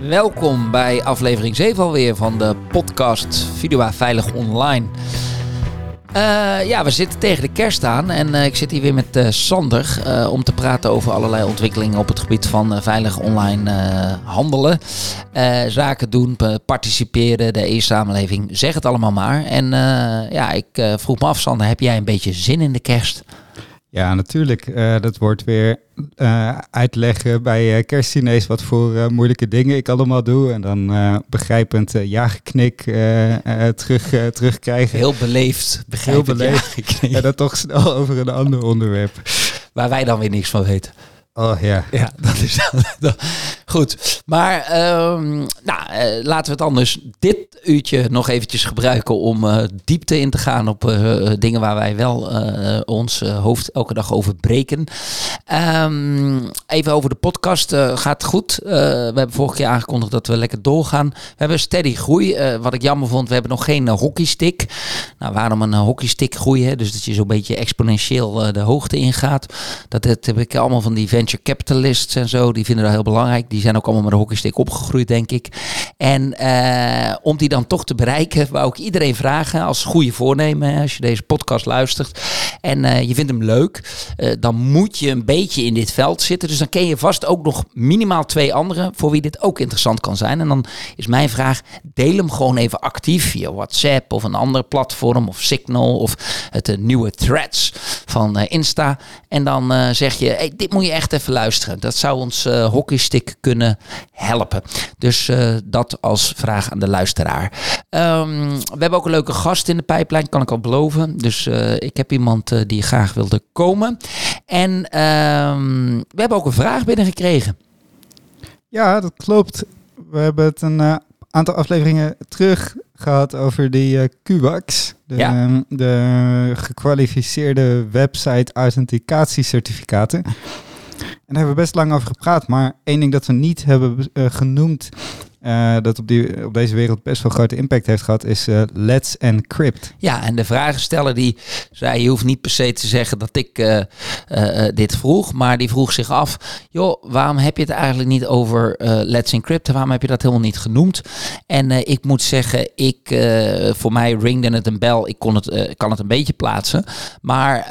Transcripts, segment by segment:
Welkom bij aflevering 7 alweer van de podcast Video Veilig Online. Uh, ja, we zitten tegen de kerst aan en uh, ik zit hier weer met uh, Sander om te praten over allerlei ontwikkelingen op het gebied van veilig online handelen. zaken doen, participeren, de e-samenleving, zeg het allemaal maar. En ja, ik vroeg me af, Sander, heb jij een beetje zin in de kerst? Ja, natuurlijk. Uh, dat wordt weer uh, uitleggen bij uh, wat voor moeilijke dingen ik allemaal doe. En dan begrijpend ja geknik terug, terugkrijgen. Heel beleefd. Heel beleefd. En dan toch snel over een ander onderwerp. Waar wij dan weer niks van weten. Oh ja. Ja, dat is goed. Maar um, nou, uh, laten we het anders dit uurtje nog eventjes gebruiken om uh, diepte in te gaan op uh, dingen waar wij wel ons hoofd elke dag over breken. Um, even over de podcast. gaat goed. we hebben vorige keer aangekondigd dat we lekker doorgaan. We hebben steady groei. wat ik jammer vond, we hebben nog geen hockeystick. Nou, waarom een hockeystick groeien? Dus dat je zo'n beetje exponentieel de hoogte ingaat. Dat, heb ik allemaal van die venture capitalists en zo. Die vinden dat heel belangrijk. Die zijn ook allemaal met een hockeystick opgegroeid, denk ik. En uh, om die dan toch te bereiken, wou ik iedereen vragen als goede voornemen, als je deze podcast luistert en uh, je vindt hem leuk, uh, dan moet je een beetje in dit veld zitten. Dus dan ken je vast ook nog minimaal twee anderen voor wie dit ook interessant kan zijn. En dan is mijn vraag, deel hem gewoon even actief via WhatsApp of een ander platform of Signal of het nieuwe Threads van Insta. En dan zeg je, hey, dit moet je echt even luisteren. Dat zou ons hockeystick kunnen helpen. Dus uh, dat als vraag aan de luisteraar. Um, we hebben ook een leuke gast in de pijplijn, kan ik al beloven. Dus uh, ik heb iemand uh, die graag wilde komen. En um, we hebben ook een vraag binnengekregen. Ja, dat klopt. We hebben het een aantal afleveringen terug gehad over die uh. De, ja. de gekwalificeerde website authenticatiecertificaten. En daar hebben we best lang over gepraat. Maar één ding dat we niet hebben uh, genoemd uh, dat op, die, op deze wereld best wel grote impact heeft gehad, is uh, Let's Encrypt. Ja, en de vragensteller die zei, je hoeft niet per se te zeggen dat ik uh, dit vroeg, maar die vroeg zich af, joh, waarom heb je het eigenlijk niet over Let's Encrypt? Waarom heb je dat helemaal niet genoemd? En ik moet zeggen, ik, voor mij ringde het een bel, ik kon het, kan het een beetje plaatsen, maar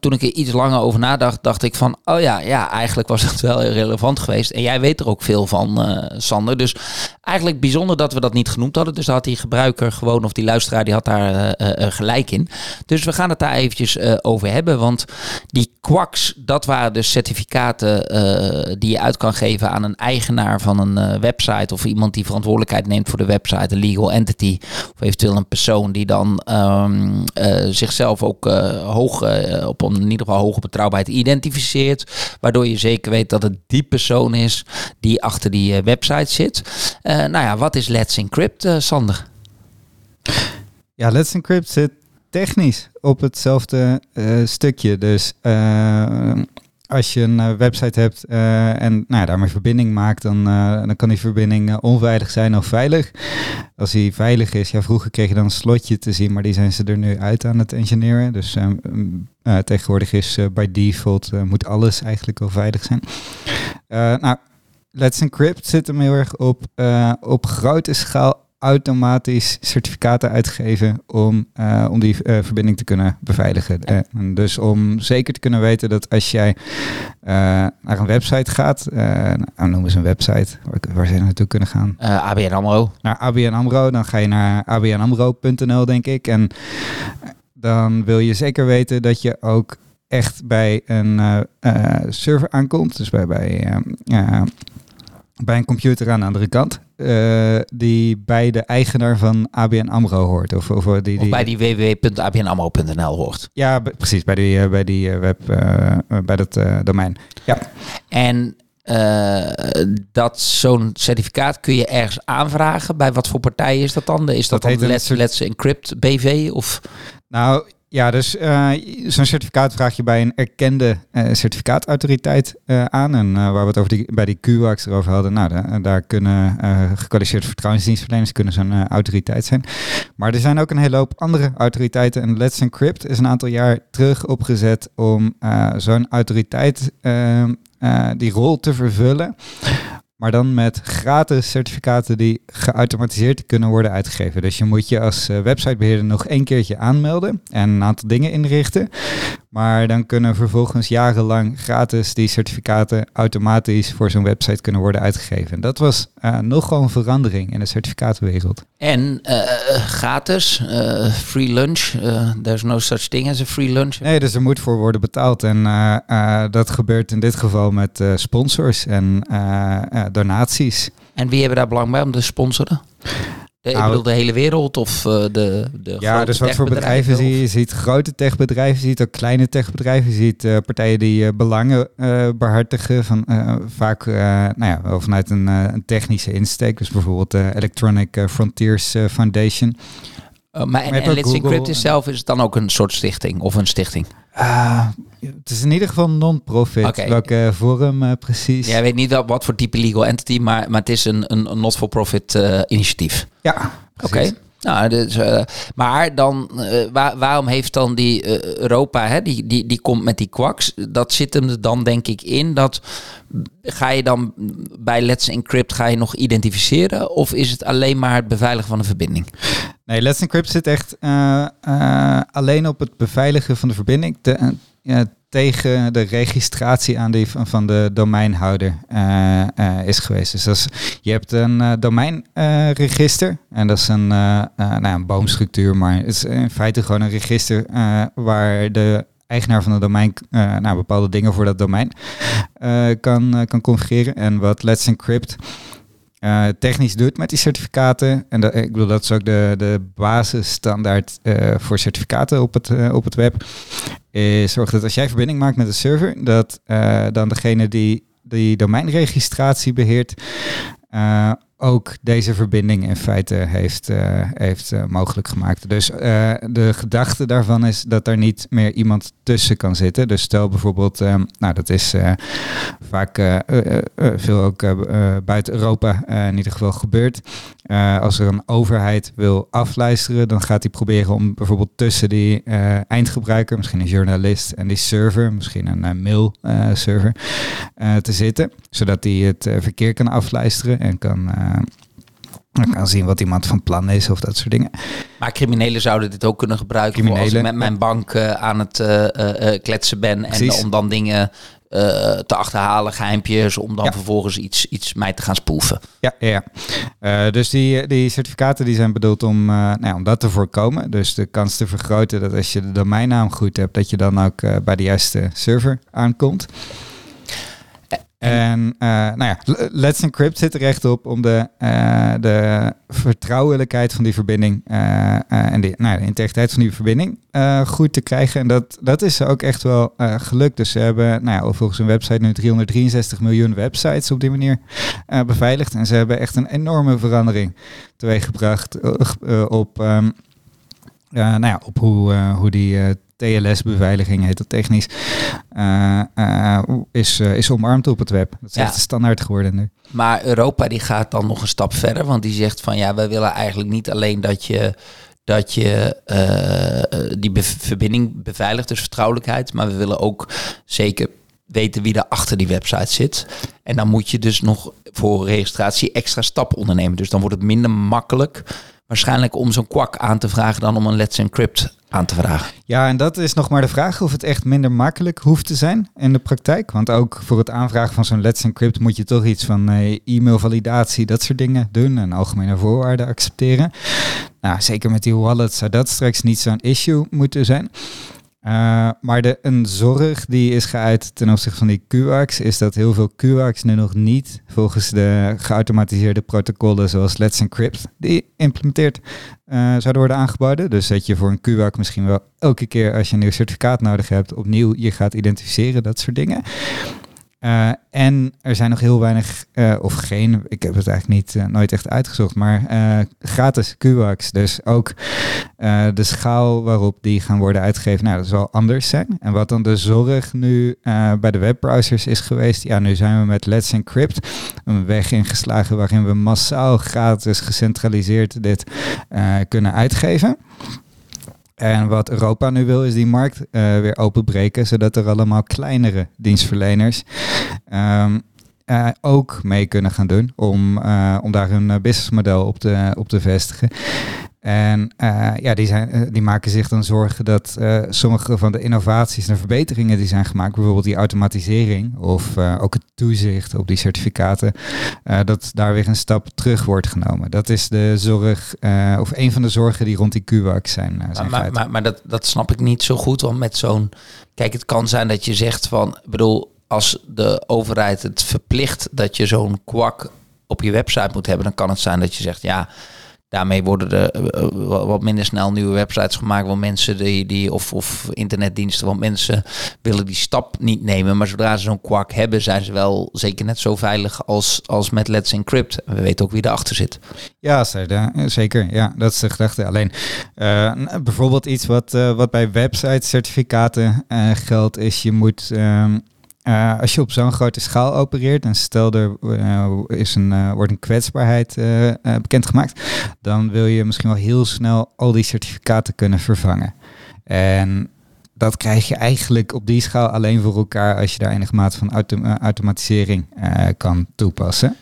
toen ik er iets langer over nadacht, dacht ik van, oh ja, ja, eigenlijk was het wel relevant geweest. En jij weet er ook veel van, Sander, dus eigenlijk bijzonder dat we dat niet genoemd hadden. Dus daar had die gebruiker gewoon, of die luisteraar, die had daar uh, uh, gelijk in. Dus we gaan het daar eventjes over hebben. Want die quacks, dat waren dus certificaten die je uit kan geven aan een eigenaar van een website. Of iemand die verantwoordelijkheid neemt voor de website, een legal entity. Of eventueel een persoon die dan um, zichzelf ook hoog, op in ieder geval hoge betrouwbaarheid identificeert. Waardoor je zeker weet dat het die persoon is die achter die website zit. Uh, nou ja, wat is Let's Encrypt, uh, Sander? Ja, Let's Encrypt zit technisch op hetzelfde uh, stukje. Dus als je een website hebt en nou ja, daarmee verbinding maakt, dan, dan kan die verbinding onveilig zijn of veilig. Als die veilig is, ja, vroeger kreeg je dan een slotje te zien, maar die zijn ze er nu uit aan het engineeren. Dus tegenwoordig is by default moet alles eigenlijk wel veilig zijn. nou, Let's Encrypt zit hem heel erg op, uh, op grote schaal automatisch certificaten uitgeven om, uh, om die uh, verbinding te kunnen beveiligen. en dus om zeker te kunnen weten dat als jij naar een website gaat, nou, noem eens een website, waar, waar je naartoe kunnen gaan? ABN AMRO. Naar ABN AMRO, dan ga je naar abnamro.nl denk ik. En dan wil je zeker weten dat je ook echt bij een server aankomt. Dus bij, bij bij een computer aan de andere kant. Uh, die bij de eigenaar van ABN AMRO hoort. Of, of, die, die, of bij die www.abnamro.nl hoort. Ja, precies. Bij die, uh, bij die uh, web, bij dat domein. Ja. En dat zo'n certificaat kun je ergens aanvragen. Bij wat voor partij is dat dan? Is dat, dat dan Let's, Let's Encrypt BV? Of? Nou, Ja, dus uh, zo'n certificaat vraag je bij een erkende uh, certificaatautoriteit uh, aan. En waar we het over die, bij die QAX erover hadden, nou, daar kunnen gekwalificeerde vertrouwensdienstverleners kunnen zo'n autoriteit zijn. Maar er zijn ook een hele hoop andere autoriteiten. En Let's Encrypt is een aantal jaar terug opgezet om zo'n autoriteit die rol te vervullen maar dan met gratis certificaten die geautomatiseerd kunnen worden uitgegeven. Dus je moet je als uh, websitebeheerder nog één keertje aanmelden en een aantal dingen inrichten. Maar dan kunnen vervolgens jarenlang gratis die certificaten automatisch voor zo'n website kunnen worden uitgegeven. Dat was uh, nogal een verandering in de certificatenwereld. En uh, gratis, uh, free lunch, there's no such thing as a free lunch. Nee, dus er moet voor worden betaald. En dat gebeurt in dit geval met sponsors en donaties. En wie hebben daar belang bij om te sponsoren? De, ik nou, bedoel de hele wereld of uh, de, de Ja, dus wat voor bedrijven zie je? Je ziet grote techbedrijven, je ziet ook kleine techbedrijven. Je ziet uh, partijen die uh, belangen behartigen van vaak nou ja, wel vanuit een, een, technische insteek. Dus bijvoorbeeld de Electronic Frontiers Foundation. Maar en, en Let's Encrypt zelf is het dan ook een soort stichting of een stichting? Uh, het is in ieder geval non-profit. Welke vorm uh, precies? Jij weet niet wat voor type legal entity, maar, maar het is een, een, not-for-profit initiatief. Ja, oké. Nou, dus, uh, maar dan, waar, waarom heeft dan die Europa, hè, die, die, die komt met die kwaks, dat zit hem er dan denk ik in dat ga je dan bij Let's Encrypt ga je nog identificeren? Of is het alleen maar het beveiligen van de verbinding? Nee, Let's Encrypt zit echt uh, uh, alleen op het beveiligen van de verbinding. Te, uh, tegen de registratie aan die van, de domeinhouder is geweest. Dus je hebt een domeinregister en dat is een, nou, een boomstructuur, maar het is in feite gewoon een register waar de eigenaar van het domein nou, bepaalde dingen voor dat domein kan, kan configureren. En wat Let's Encrypt uh, technisch doet met die certificaten. En dat, ik bedoel, dat is ook de, de basisstandaard uh, voor certificaten op het, uh, op het web. Zorg dat als jij verbinding maakt met een server, dat dan degene die die domeinregistratie beheert, ook deze verbinding in feite heeft, uh, heeft uh, mogelijk gemaakt. Dus uh, de gedachte daarvan is dat er niet meer iemand tussen kan zitten. Dus stel bijvoorbeeld, nou dat is vaak veel ook buiten Europa in ieder geval gebeurd. Als er een overheid wil afluisteren, dan gaat hij proberen om bijvoorbeeld tussen die eindgebruiker, misschien een journalist en die server, misschien een mailserver, te zitten. Zodat hij het verkeer kan afluisteren en kan kan zien wat iemand van plan is of dat soort dingen. Maar criminelen zouden dit ook kunnen gebruiken als ik met mijn bank aan het kletsen ben. En om dan dingen te achterhalen, geheimpjes, om dan ja. vervolgens iets, iets mij te gaan spoeven. Ja, ja, ja. dus die, die certificaten die zijn bedoeld om, nou, om dat te voorkomen. Dus de kans te vergroten dat als je de domeinnaam goed hebt, dat je dan ook bij de juiste server aankomt. En uh, nou ja, Let's Encrypt zit er echt op om de, uh, de vertrouwelijkheid van die verbinding uh, en de, nou, de integriteit van die verbinding goed te krijgen. En dat, dat is ook echt wel gelukt. Dus ze hebben nou ja, volgens hun website nu 363 miljoen websites op die manier beveiligd. En ze hebben echt een enorme verandering teweeggebracht op, um, nou ja, op hoe, hoe die TLS-beveiliging heet dat technisch, uh, uh, is, uh, is omarmd op het web. Dat is echt de standaard geworden nu. Maar Europa die gaat dan nog een stap verder, want die zegt van ja, wij willen eigenlijk niet alleen dat je dat je die be verbinding beveiligt, dus vertrouwelijkheid, maar we willen ook zeker weten wie er achter die website zit. En dan moet je dus nog voor registratie extra stappen ondernemen. Dus dan wordt het minder makkelijk waarschijnlijk om zo'n kwak aan te vragen dan om een Let's Encrypt aan te vragen. Ja, en dat is nog maar de vraag of het echt minder makkelijk hoeft te zijn in de praktijk. Want ook voor het aanvragen van zo'n Let's Encrypt moet je toch iets van uh, e-mailvalidatie, dat soort dingen doen en algemene voorwaarden accepteren. Nou, zeker met die wallet zou dat straks niet zo'n issue moeten zijn. Uh, maar de, een zorg die is geuit ten opzichte van die QAX is dat heel veel QAX nu nog niet volgens de geautomatiseerde protocollen zoals Let's Encrypt die implementeerd uh, zouden worden aangeboden. Dus dat je voor een QAX misschien wel elke keer als je een nieuw certificaat nodig hebt opnieuw je gaat identificeren, dat soort dingen. Uh, en er zijn nog heel weinig, uh, of geen, ik heb het eigenlijk niet, uh, nooit echt uitgezocht, maar gratis QWAX. Dus ook de schaal waarop die gaan worden uitgegeven, nou, dat zal anders zijn. En wat dan de zorg nu bij de webbrowsers is geweest, ja, nu zijn we met Let's Encrypt een weg ingeslagen waarin we massaal gratis gecentraliseerd dit kunnen uitgeven. En wat Europa nu wil, is die markt uh, weer openbreken, zodat er allemaal kleinere dienstverleners um, uh, ook mee kunnen gaan doen om, uh, om daar hun businessmodel op te, op te vestigen. En uh, ja, die, zijn, uh, die maken zich dan zorgen dat uh, sommige van de innovaties en verbeteringen die zijn gemaakt, bijvoorbeeld die automatisering of ook het toezicht op die certificaten, dat daar weer een stap terug wordt genomen. Dat is de zorg, of een van de zorgen die rond die QWAC zijn. zijn maar, maar, maar, dat, dat snap ik niet zo goed, want met zo'n. Kijk, het kan zijn dat je zegt van, ik bedoel, als de overheid het verplicht dat je zo'n kwak op je website moet hebben, dan kan het zijn dat je zegt, ja daarmee worden er eh, eh, wat minder snel nieuwe websites gemaakt. Want mensen die, die of, of internetdiensten, want mensen willen die stap niet nemen. Maar zodra ze zo'n kwak hebben, zijn ze wel zeker net zo veilig als, als met Let's Encrypt. We weten ook wie erachter zit. Ja, zeker. Ja, dat is de gedachte. Alleen uh, bijvoorbeeld iets wat, wat bij website certificaten geldt, is je moet. Ehm, uh, als je op zo'n grote schaal opereert en stel er uh, is een, uh, wordt een kwetsbaarheid bekendgemaakt, dan wil je misschien wel heel snel al die certificaten kunnen vervangen. En dat krijg je eigenlijk op die schaal alleen voor elkaar als je daar enige mate van automatisering kan toepassen.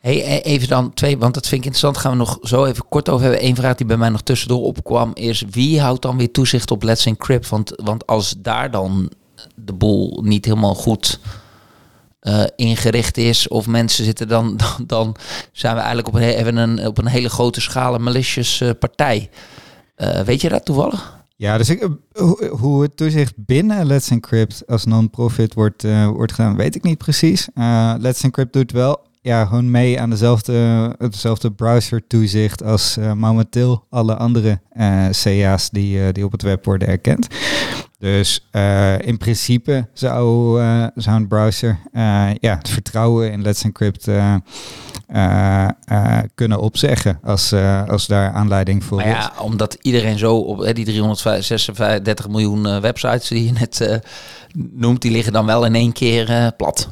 Hey, e-, even dan twee, want dat vind ik interessant. Gaan we nog zo even kort over hebben. Eén vraag die bij mij nog tussendoor opkwam is: wie houdt dan weer toezicht op Let's Encrypt? Want, want als daar dan de boel niet helemaal goed uh, ingericht is. Of mensen zitten dan, dan, dan zijn we eigenlijk op een, even een, op een hele grote schaal een malicious uh, partij. Uh, weet je dat toevallig? Ja, dus ik, hoe het toezicht binnen Let's Encrypt als non-profit wordt, wordt gedaan, weet ik niet precies. Let's Encrypt doet wel ja, gewoon mee aan dezelfde, hetzelfde browser toezicht als momenteel alle andere CA's die, die op het web worden erkend. Dus in principe zou, zou een browser ja, het vertrouwen in Let's Encrypt kunnen opzeggen als, als daar aanleiding voor maar ja, omdat iedereen zo op die 336 miljoen websites die je net noemt, die liggen dan wel in één keer plat.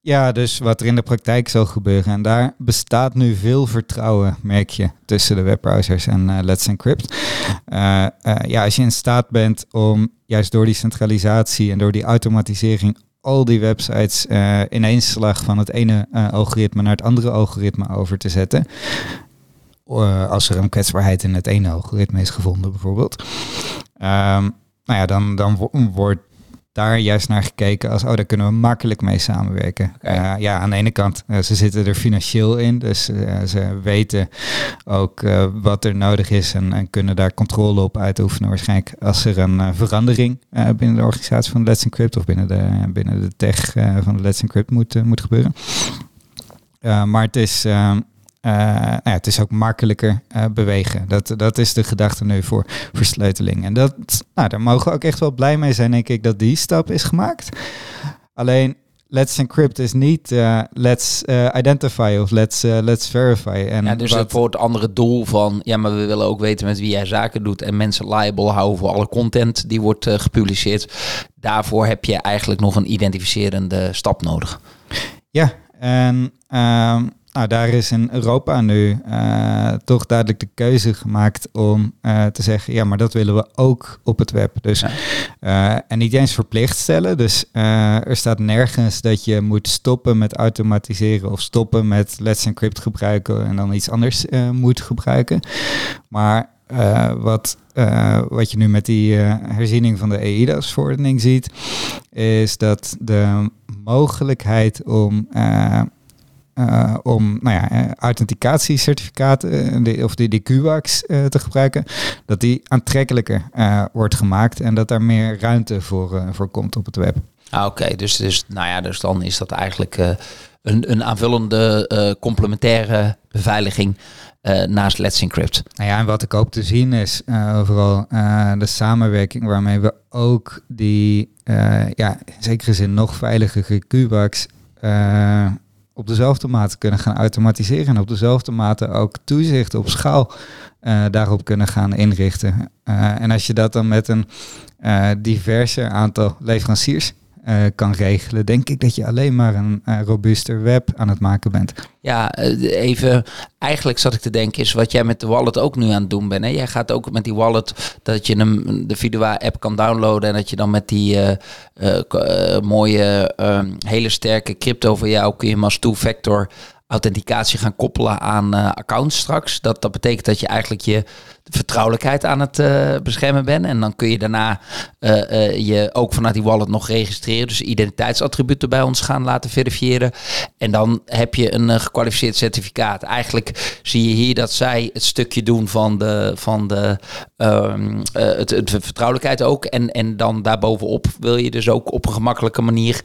Ja, dus wat er in de praktijk zal gebeuren. En daar bestaat nu veel vertrouwen, merk je, tussen de webbrowsers en Let's Encrypt. Ja, als je in staat bent om juist door die centralisatie en door die automatisering al die websites in één slag van het ene algoritme naar het andere algoritme over te zetten. als er een kwetsbaarheid in het ene algoritme is gevonden, bijvoorbeeld. Um, nou ja, dan, dan wordt daar juist naar gekeken als, oh, daar kunnen we makkelijk mee samenwerken. Uh, ja, aan de ene kant, uh, ze zitten er financieel in, dus uh, ze weten ook wat er nodig is en, en, kunnen daar controle op uitoefenen. Waarschijnlijk als er een verandering binnen de organisatie van Let's Encrypt of binnen de, binnen de tech van Let's Encrypt moet, moet gebeuren. maar het is, uh, nou ja, het is ook makkelijker uh, bewegen. Dat, dat is de gedachte nu voor versleuteling. En dat, nou, daar mogen we ook echt wel blij mee zijn, denk ik, dat die stap is gemaakt. Alleen, let's encrypt is niet uh, let's identify of let's, let's verify. En ja, dus wat... voor het andere doel van, ja, maar we willen ook weten met wie jij zaken doet en mensen liable houden voor alle content die wordt gepubliceerd. Daarvoor heb je eigenlijk nog een identificerende stap nodig. Ja, en... Um, nou, daar is in Europa nu uh, toch duidelijk de keuze gemaakt om uh, te zeggen, ja, maar dat willen we ook op het web. Dus, uh, en niet eens verplicht stellen. Dus er staat nergens dat je moet stoppen met automatiseren of stoppen met Let's Encrypt gebruiken en dan iets anders moet gebruiken. Maar wat, wat je nu met die herziening van de EIDAS-verordening ziet, is dat de mogelijkheid om uh, om nou ja, eh, authenticatiecertificaten uh, of die, QWAX uh, te gebruiken, dat die aantrekkelijker wordt gemaakt en dat daar meer ruimte voor, voor komt op het web. Ah, Oké, dus, dus, nou ja, dus dan is dat eigenlijk een, een aanvullende complementaire beveiliging naast Let's Encrypt. Nou ja, en wat ik hoop te zien is overal de samenwerking waarmee we ook die, ja, in zekere zin nog veiligere QWAX uh, op dezelfde mate kunnen gaan automatiseren en op dezelfde mate ook toezicht op schaal uh, daarop kunnen gaan inrichten. Uh, en als je dat dan met een diverser aantal leveranciers uh, kan regelen, denk ik dat je alleen maar een uh, robuuster web aan het maken bent. Ja, even, eigenlijk zat ik te denken, is wat jij met de wallet ook nu aan het doen bent. Hè? Jij gaat ook met die wallet dat je hem, de Vidua app kan downloaden en dat je dan met die mooie, hele sterke crypto van jou kun je hem als two-factor authenticatie gaan koppelen aan accounts straks. Dat, dat betekent dat je eigenlijk je vertrouwelijkheid aan het uh, beschermen ben. En dan kun je daarna uh, uh, je ook vanuit die wallet nog registreren. Dus identiteitsattributen bij ons gaan laten verifiëren. En dan heb je een gekwalificeerd certificaat. Eigenlijk zie je hier dat zij het stukje doen van de, van de um, het, vertrouwelijkheid ook. En, en dan daarbovenop wil je dus ook op een gemakkelijke manier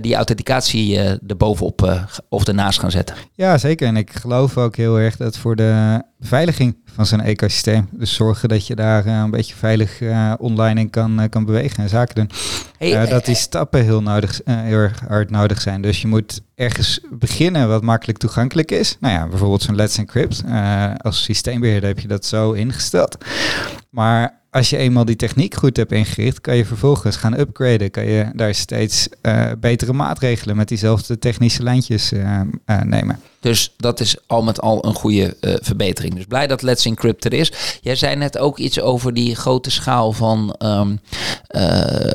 die authenticatie erbovenop of ernaast gaan zetten. Ja, zeker. En ik geloof ook heel erg dat voor de beveiliging van zijn ecosysteem. Dus zorgen dat je daar uh, een beetje veilig uh, online in kan, uh, kan bewegen en zaken doen. Hey, dat die stappen heel, nodig, heel erg hard nodig zijn. Dus je moet ergens beginnen wat makkelijk toegankelijk is. Nou ja, bijvoorbeeld zo'n Let's Encrypt. als systeembeheerder heb je dat zo ingesteld. Maar als je eenmaal die techniek goed hebt ingericht, kan je vervolgens gaan upgraden. Kan je daar steeds uh, betere maatregelen met diezelfde technische lijntjes uh, uh, nemen. Dus dat is al met al een goede verbetering. Dus blij dat Let's Encrypt er is. Jij zei net ook iets over die grote schaal van, um,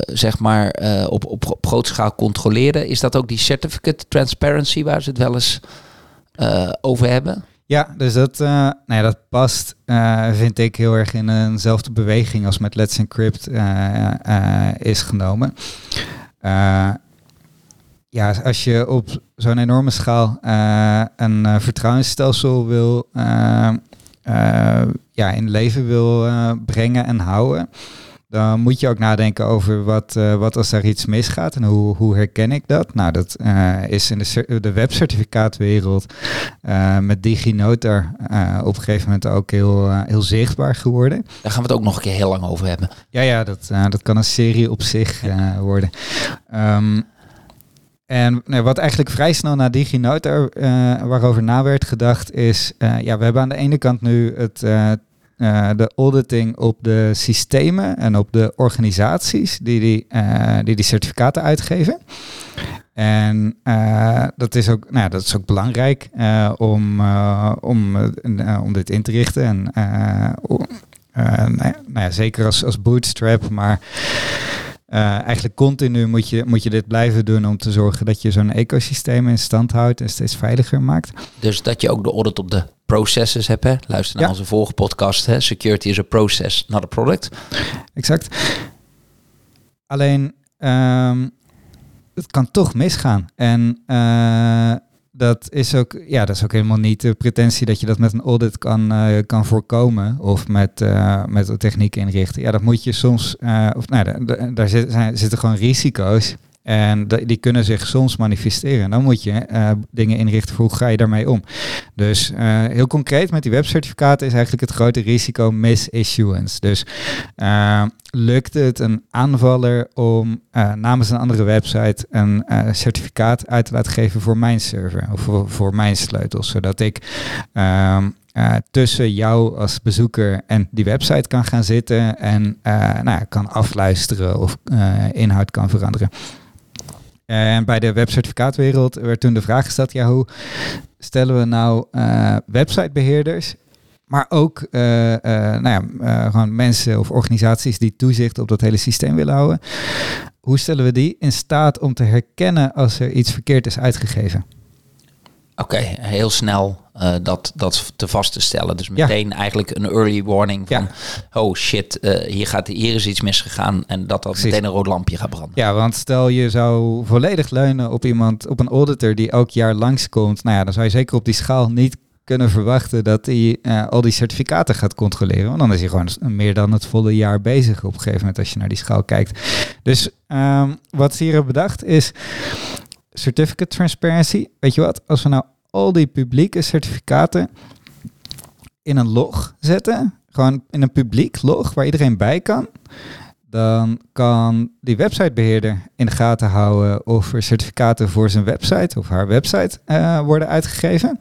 zeg maar, op, op, op grote schaal controleren. Is dat ook die certificate transparency waar ze het wel eens over hebben? Ja, dus dat, uh, nou dat past, uh, vind ik, heel erg in eenzelfde beweging als met Let's Encrypt uh, is genomen. ja, als je op zo'n enorme schaal een vertrouwensstelsel wil, ja, in leven wil brengen en houden, dan moet je ook nadenken over wat, uh, wat als er iets misgaat en hoe, hoe herken ik dat? Nou, dat uh, is in de, de webcertificaatwereld uh, met DigiNotar op een gegeven moment ook heel, heel zichtbaar geworden. Daar gaan we het ook nog een keer heel lang over hebben. Ja, ja dat, dat kan een serie op zich worden. Um, en nee, wat eigenlijk vrij snel na DigiNotar, waarover na werd gedacht, is... ja, we hebben aan de ene kant nu het uh, de auditing op de systemen en op de organisaties die die, uh, die, die certificaten uitgeven. En uh, dat, is ook, nou, dat is ook belangrijk om, om, om dit in te richten. En, nou ja, nou ja, zeker als, als bootstrap, maar eigenlijk continu moet je, moet je dit blijven doen om te zorgen dat je zo'n ecosysteem in stand houdt en steeds veiliger maakt. Dus dat je ook de audit op de processes hebt. Hè? Luister naar onze vorige podcast. Hè? Security is a process, not a product. Exact. Alleen, um, het kan toch misgaan. En uh, dat is ook, ja, dat is ook helemaal niet de pretentie dat je dat met een audit kan, uh, kan voorkomen of met, uh, met een techniek inrichten. Ja, dat moet je soms, uh, of nou, daar zitten gewoon risico's en die kunnen zich soms manifesteren. En dan moet je uh, dingen inrichten hoe ga je daarmee om. Dus uh, heel concreet met die webcertificaten is eigenlijk het grote risico misissuance. Dus uh, lukt het een aanvaller om namens een andere website een certificaat uit te laten geven voor mijn server of voor, mijn sleutels, zodat ik uh, tussen jou als bezoeker en die website kan gaan zitten en nou, kan afluisteren of inhoud kan veranderen. En bij de webcertificaatwereld werd toen de vraag gesteld, ja, hoe stellen we nou uh, websitebeheerders, maar ook uh, nou ja, gewoon mensen of organisaties die toezicht op dat hele systeem willen houden. Hoe stellen we die in staat om te herkennen als er iets verkeerd is uitgegeven? Oké, heel snel uh, dat, dat te vast te stellen. Dus meteen ja. eigenlijk een early warning van... Ja. oh shit, uh, hier, gaat, hier is iets misgegaan... en dat dat Precies. meteen een rood lampje gaat branden. Ja, want stel je zou volledig leunen op iemand... op een auditor die elk jaar langskomt... nou ja, dan zou je zeker op die schaal niet kunnen verwachten... dat hij uh, al die certificaten gaat controleren. Want dan is hij gewoon meer dan het volle jaar bezig... op een gegeven moment als je naar die schaal kijkt. Dus um, wat ze hier hebben bedacht is... Certificate transparency. Weet je wat? Als we nou al die publieke certificaten in een log zetten. Gewoon in een publiek log waar iedereen bij kan. dan kan die websitebeheerder in de gaten houden of er certificaten voor zijn website of haar website uh, worden uitgegeven.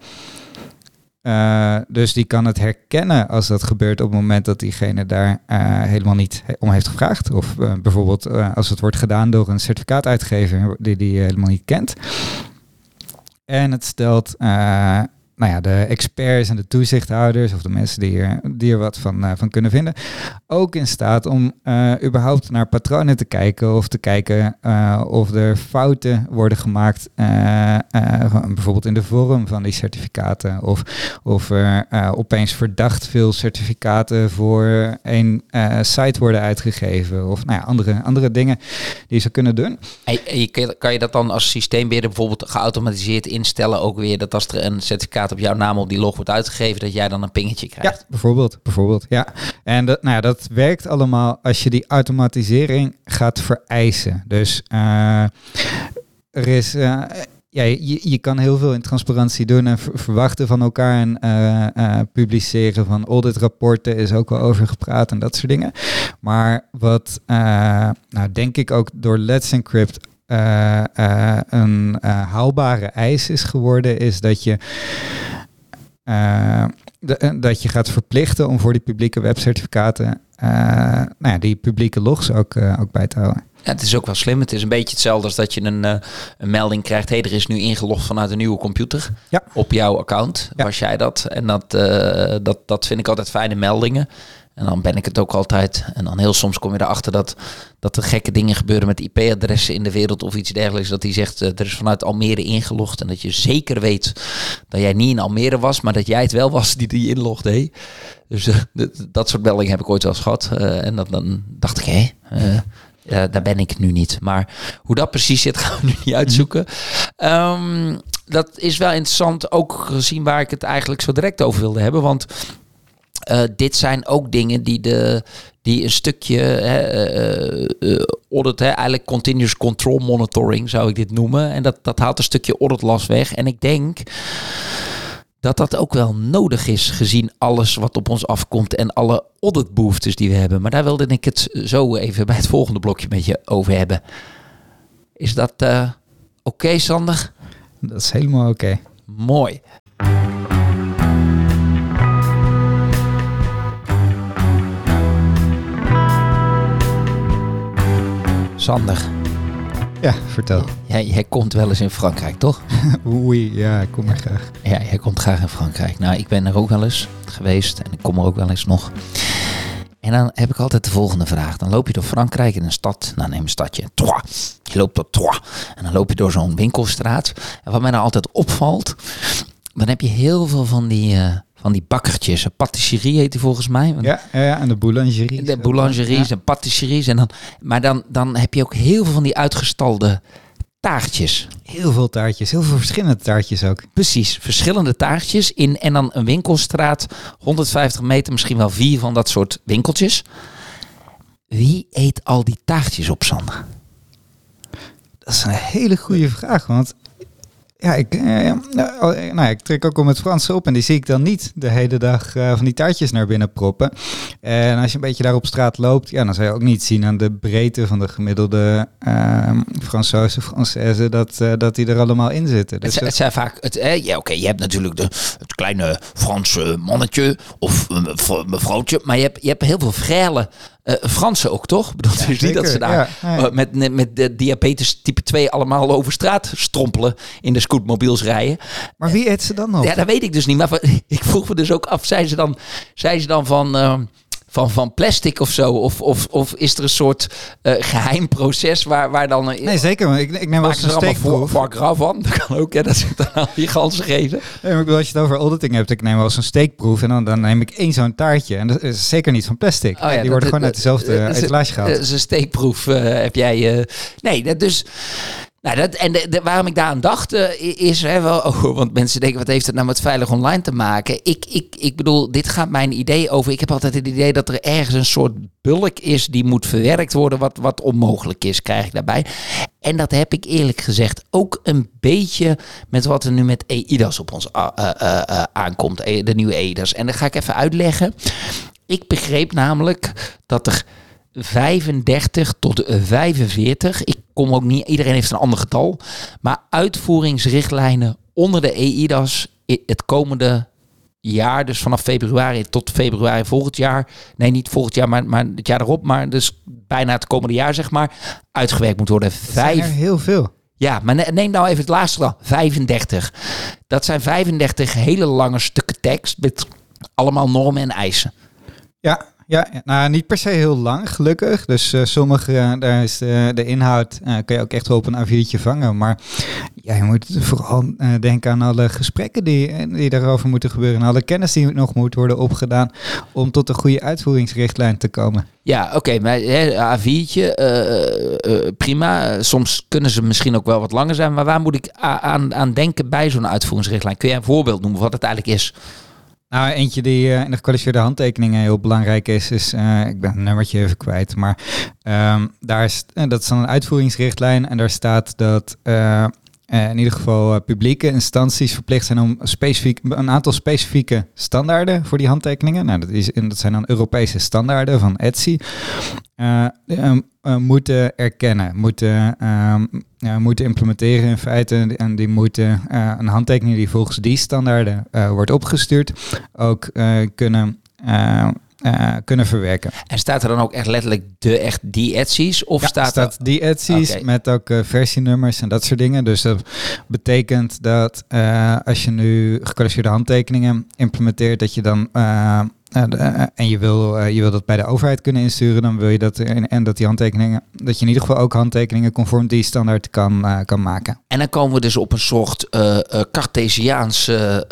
Uh, dus die kan het herkennen als dat gebeurt op het moment dat diegene daar uh, helemaal niet om heeft gevraagd. Of bijvoorbeeld als het wordt gedaan door een certificaatuitgever die die helemaal niet kent. En het stelt nou ja, de experts en de toezichthouders of de mensen die er, die er wat van, uh, van kunnen vinden, ook in staat om uh, überhaupt naar patronen te kijken of te kijken uh, of er fouten worden gemaakt, bijvoorbeeld in de vorm van die certificaten of of er opeens verdacht veel certificaten voor een site worden uitgegeven of nou ja, andere, andere dingen die ze kunnen doen. En, je, kan je dat dan als systeembeheerder bijvoorbeeld geautomatiseerd instellen ook weer dat als er een certificaat op jouw naam op die log wordt uitgegeven, dat jij dan een pingetje krijgt. Ja, bijvoorbeeld. bijvoorbeeld ja. En dat, nou ja, dat werkt allemaal als je die automatisering gaat vereisen. Dus uh, er is. Uh, ja, je, je kan heel veel in transparantie doen en verwachten van elkaar en uh, uh, publiceren van auditrapporten is ook al over gepraat en dat soort dingen. Maar wat uh, nou, denk ik ook door Let's Encrypt uh, uh, een uh, haalbare eis is geworden, is dat je, de, dat je gaat verplichten om voor die publieke webcertificaten nou ja, die publieke logs ook, ook bij te houden. Ja, het is ook wel slim. Het is een beetje hetzelfde als dat je een, een melding krijgt. Hé, hey, er is nu ingelogd vanuit een nieuwe computer ja. op jouw account. Ja. Was jij dat? En dat, dat, dat vind ik altijd fijne meldingen. En dan ben ik het ook altijd. En dan heel soms kom je erachter dat, dat er gekke dingen gebeuren met IP-adressen in de wereld of iets dergelijks. Dat hij zegt, uh, er is vanuit Almere ingelogd. En dat je zeker weet dat jij niet in Almere was, maar dat jij het wel was die die inlogde. Dus uh, dat soort meldingen heb ik ooit wel eens gehad. Uh, en dat, dan dacht ik, hé, daar ben ik nu niet. Maar hoe dat precies zit, gaan we nu niet uitzoeken. Um, dat is wel interessant, ook gezien waar ik het eigenlijk zo direct over wilde hebben. Want uh, dit zijn ook dingen die, de, die een stukje uh, uh, audit, hè, eigenlijk continuous control monitoring zou ik dit noemen. En dat, dat haalt een stukje auditlast weg. En ik denk dat dat ook wel nodig is gezien alles wat op ons afkomt en alle auditbehoeftes die we hebben. Maar daar wilde ik het zo even bij het volgende blokje met je over hebben. Is dat oké, okay, Sander? Dat is helemaal oké. Okay. Mooi. Sander. Ja, vertel. Jij, jij komt wel eens in Frankrijk, toch? Oei, ja, ik kom er graag. Ja, jij komt graag in Frankrijk. Nou, ik ben er ook wel eens geweest en ik kom er ook wel eens nog. En dan heb ik altijd de volgende vraag. Dan loop je door Frankrijk in een stad. Nou, neem een stadje. Troyes. Je loopt door Troyes. En dan loop je door zo'n winkelstraat. En wat mij nou altijd opvalt, dan heb je heel veel van die... Uh, van die bakkertjes. Een patisserie heet die volgens mij. Ja, ja, en de boulangerie. De boulangeries ja. en patisseries. En dan, maar dan, dan heb je ook heel veel van die uitgestalde taartjes. Heel veel taartjes, heel veel verschillende taartjes ook. Precies, verschillende taartjes in en dan een winkelstraat, 150 meter, misschien wel vier van dat soort winkeltjes. Wie eet al die taartjes op, Sander? Dat is een hele goede vraag, want ja, ik, eh, nou, nou, ik trek ook al met Frans op en die zie ik dan niet de hele dag uh, van die taartjes naar binnen proppen. En als je een beetje daar op straat loopt, ja, dan zou je ook niet zien aan de breedte van de gemiddelde uh, Fransoze, Française dat, uh, dat die er allemaal in zitten. Dus het, het zijn vaak, het, eh, ja, oké, je hebt natuurlijk de, het kleine Franse mannetje of mevrouwtje, maar je hebt, je hebt heel veel vrije uh, Fransen ook, toch? Bedoel, ja, dus niet dat ze daar ja, ja. Uh, met, met de diabetes type 2 allemaal over straat strompelen in de scootmobiels rijden. Maar wie eet ze dan nog? Ja, dat weet ik dus niet. Maar ik vroeg me dus ook af, zijn ze dan, zijn ze dan van... Uh, van, van plastic of zo? Of, of, of is er een soort uh, geheim proces waar, waar dan... Uh, nee, zeker. Ik, ik neem wel eens een steekproef. Voor, van. Dat kan ook, hè, dat het dan die ganzen geven. Nee, maar ik bedoel, als je het over auditing hebt, ik neem wel eens een steekproef en dan, dan neem ik één zo'n taartje. En dat is zeker niet van plastic. Oh, ja, die worden gewoon uit dezelfde etalage gehaald. Dat is een steekproef, uh, heb jij... nee, dus... Nou, dat, en de, waarom ik daar aan dacht, uh, is hè, wel, oh, want mensen denken, wat heeft het nou met veilig online te maken? Ik, ik, ik bedoel, dit gaat mijn idee over. Ik heb altijd het idee dat er ergens een soort bulk is die moet verwerkt worden, wat, wat onmogelijk is, krijg ik daarbij. En dat heb ik eerlijk gezegd ook een beetje met wat er nu met EIDAS op ons uh, uh, aankomt, de nieuwe EIDAS. En dat ga ik even uitleggen. Ik begreep namelijk dat er 35 tot 45. Ik kom ook niet, iedereen heeft een ander getal. Maar uitvoeringsrichtlijnen onder de EIDAS het komende jaar, dus vanaf februari tot februari volgend jaar. Nee, niet volgend jaar, maar, maar het jaar erop. Maar dus bijna het komende jaar, zeg maar, uitgewerkt moet worden. Vijf. heel veel. Ja, maar neem nou even het laatste dan. 35. Dat zijn 35 hele lange stukken tekst met allemaal normen en eisen. Ja, ja, nou niet per se heel lang, gelukkig. Dus uh, sommige, uh, daar is de, de inhoud, uh, kun je ook echt wel op een A4'tje vangen. Maar ja, je moet vooral denken aan alle gesprekken die, die daarover moeten gebeuren. En alle kennis die nog moet worden opgedaan om tot een goede uitvoeringsrichtlijn te komen. Ja, oké, maar A4'tje, prima. Soms kunnen ze misschien ook wel wat langer zijn. Maar waar moet ik aan, aan denken bij zo'n uitvoeringsrichtlijn? Kun je een voorbeeld noemen wat het eigenlijk is? Nou, eentje die uh, in de gekwalificeerde handtekeningen heel belangrijk is, is, uh, ik ben het nummertje even kwijt, maar um, daar is, uh, dat is dan een uitvoeringsrichtlijn en daar staat dat in ieder geval publieke instanties verplicht zijn om specifiek, een aantal specifieke standaarden voor die handtekeningen. Nou, dat, is, dat zijn dan Europese standaarden van ETSI. moeten erkennen, moeten, uh, moeten implementeren in feite. En die moeten een handtekening die volgens die standaarden wordt opgestuurd ook kunnen, kunnen verwerken. En staat er dan ook echt letterlijk de echt die Etsy's? Of ja, staat, staat er... die Etsy's okay. met ook versienummers en dat soort dingen. Dus dat betekent dat als je nu gekwalificeerde handtekeningen implementeert, dat je dan en je wil, je wil dat bij de overheid kunnen insturen, dan wil je dat en dat die handtekeningen, dat je in ieder geval ook handtekeningen conform die standaard kan, kan maken. En dan komen we dus op een soort Cartesiaanse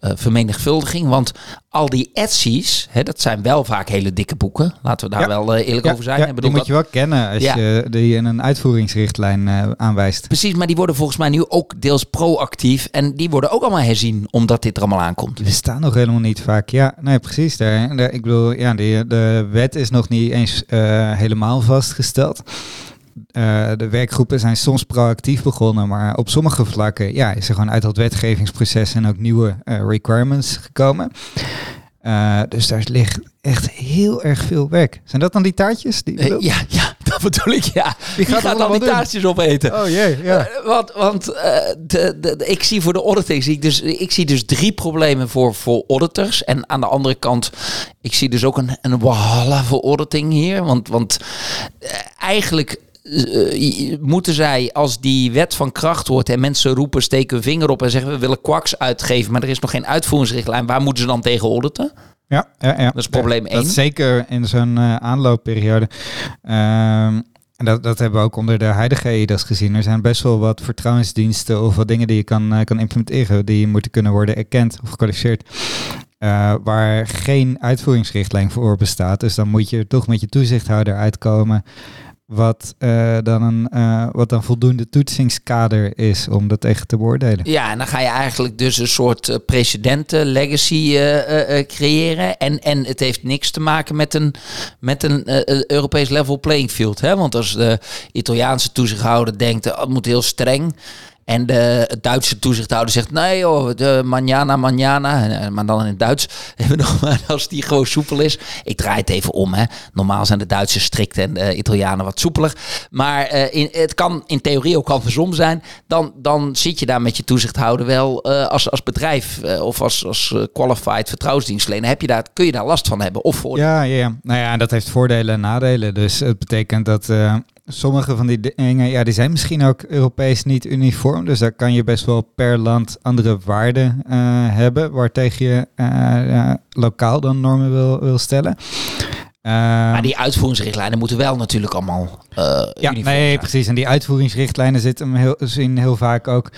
uh, vermenigvuldiging. Want al die Etsy's, hè, dat zijn wel vaak hele dikke boeken. Laten we daar ja. wel uh, eerlijk ja, over zijn. Ja, die moet je wel kennen als je die in een uitvoeringsrichtlijn uh, aanwijst. Precies, maar die worden volgens mij nu ook deels proactief. En die worden ook allemaal herzien, omdat dit er allemaal aankomt. Die bestaan nog helemaal niet vaak. Ja, nee, precies. Daar, daar ik bedoel, ja, die, de wet is nog niet eens helemaal vastgesteld. Uh, de werkgroepen zijn soms proactief begonnen, maar op sommige vlakken ja, is er gewoon uit dat wetgevingsproces en ook nieuwe uh, requirements gekomen. Uh, dus daar ligt echt heel erg veel werk. Zijn dat dan die taartjes? Die ja, ja, dat bedoel ik, ja. Wie gaat, gaat dan die doen? taartjes opeten? Oh jee, ja. want want de, de, de, ik zie voor de auditing, zie ik, dus, ik zie dus drie problemen voor, voor auditors. En aan de andere kant, ik zie dus ook een, een walhalla voor auditing hier. Want, want eigenlijk uh, moeten zij, als die wet van kracht wordt en mensen roepen, steken hun vinger op en zeggen we willen kwaks uitgeven, maar er is nog geen uitvoeringsrichtlijn, waar moeten ze dan tegen auditen? Ja, ja, ja. dat is probleem 1. zeker in zo'n uh, aanloopperiode. Um, en dat, dat hebben we ook onder de huidige EIDAS gezien. Er zijn best wel wat vertrouwensdiensten of wat dingen die je kan, uh, kan implementeren, die moeten kunnen worden erkend of gekwalificeerd. Uh, waar geen uitvoeringsrichtlijn voor bestaat. Dus dan moet je toch met je toezichthouder uitkomen wat, uh, dan een, uh, wat dan voldoende toetsingskader is om dat tegen te beoordelen. Ja, en dan ga je eigenlijk dus een soort uh, precedenten, legacy creëren. En, en het heeft niks te maken met een, met een Europees level playing field. Hè? Want als de Italiaanse toezichthouder denkt, oh, het moet heel streng. En de Duitse toezichthouder zegt, nee joh, de manjana, manjana. Maar dan in het Duits. Maar als die gewoon soepel is. Ik draai het even om. Hè. Normaal zijn de Duitsers strikt en de Italianen wat soepeler. Maar uh, in, het kan in theorie ook andersom zijn. Dan, dan zit je daar met je toezichthouder wel uh, als, als bedrijf of als, als qualified vertrouwensdienstlener. Heb je daar, kun je daar last van hebben of voor? Ja, ja, ja. Nou ja, dat heeft voordelen en nadelen. Dus het betekent dat sommige van die dingen, ja, die zijn misschien ook Europees niet uniform. Dus daar kan je best wel per land andere waarden uh, hebben, waartegen je uh, lokaal dan normen wil, wil stellen. Uh, maar die uitvoeringsrichtlijnen moeten wel natuurlijk allemaal. ja, nee, zijn. precies. En die uitvoeringsrichtlijnen zitten heel, zien heel vaak ook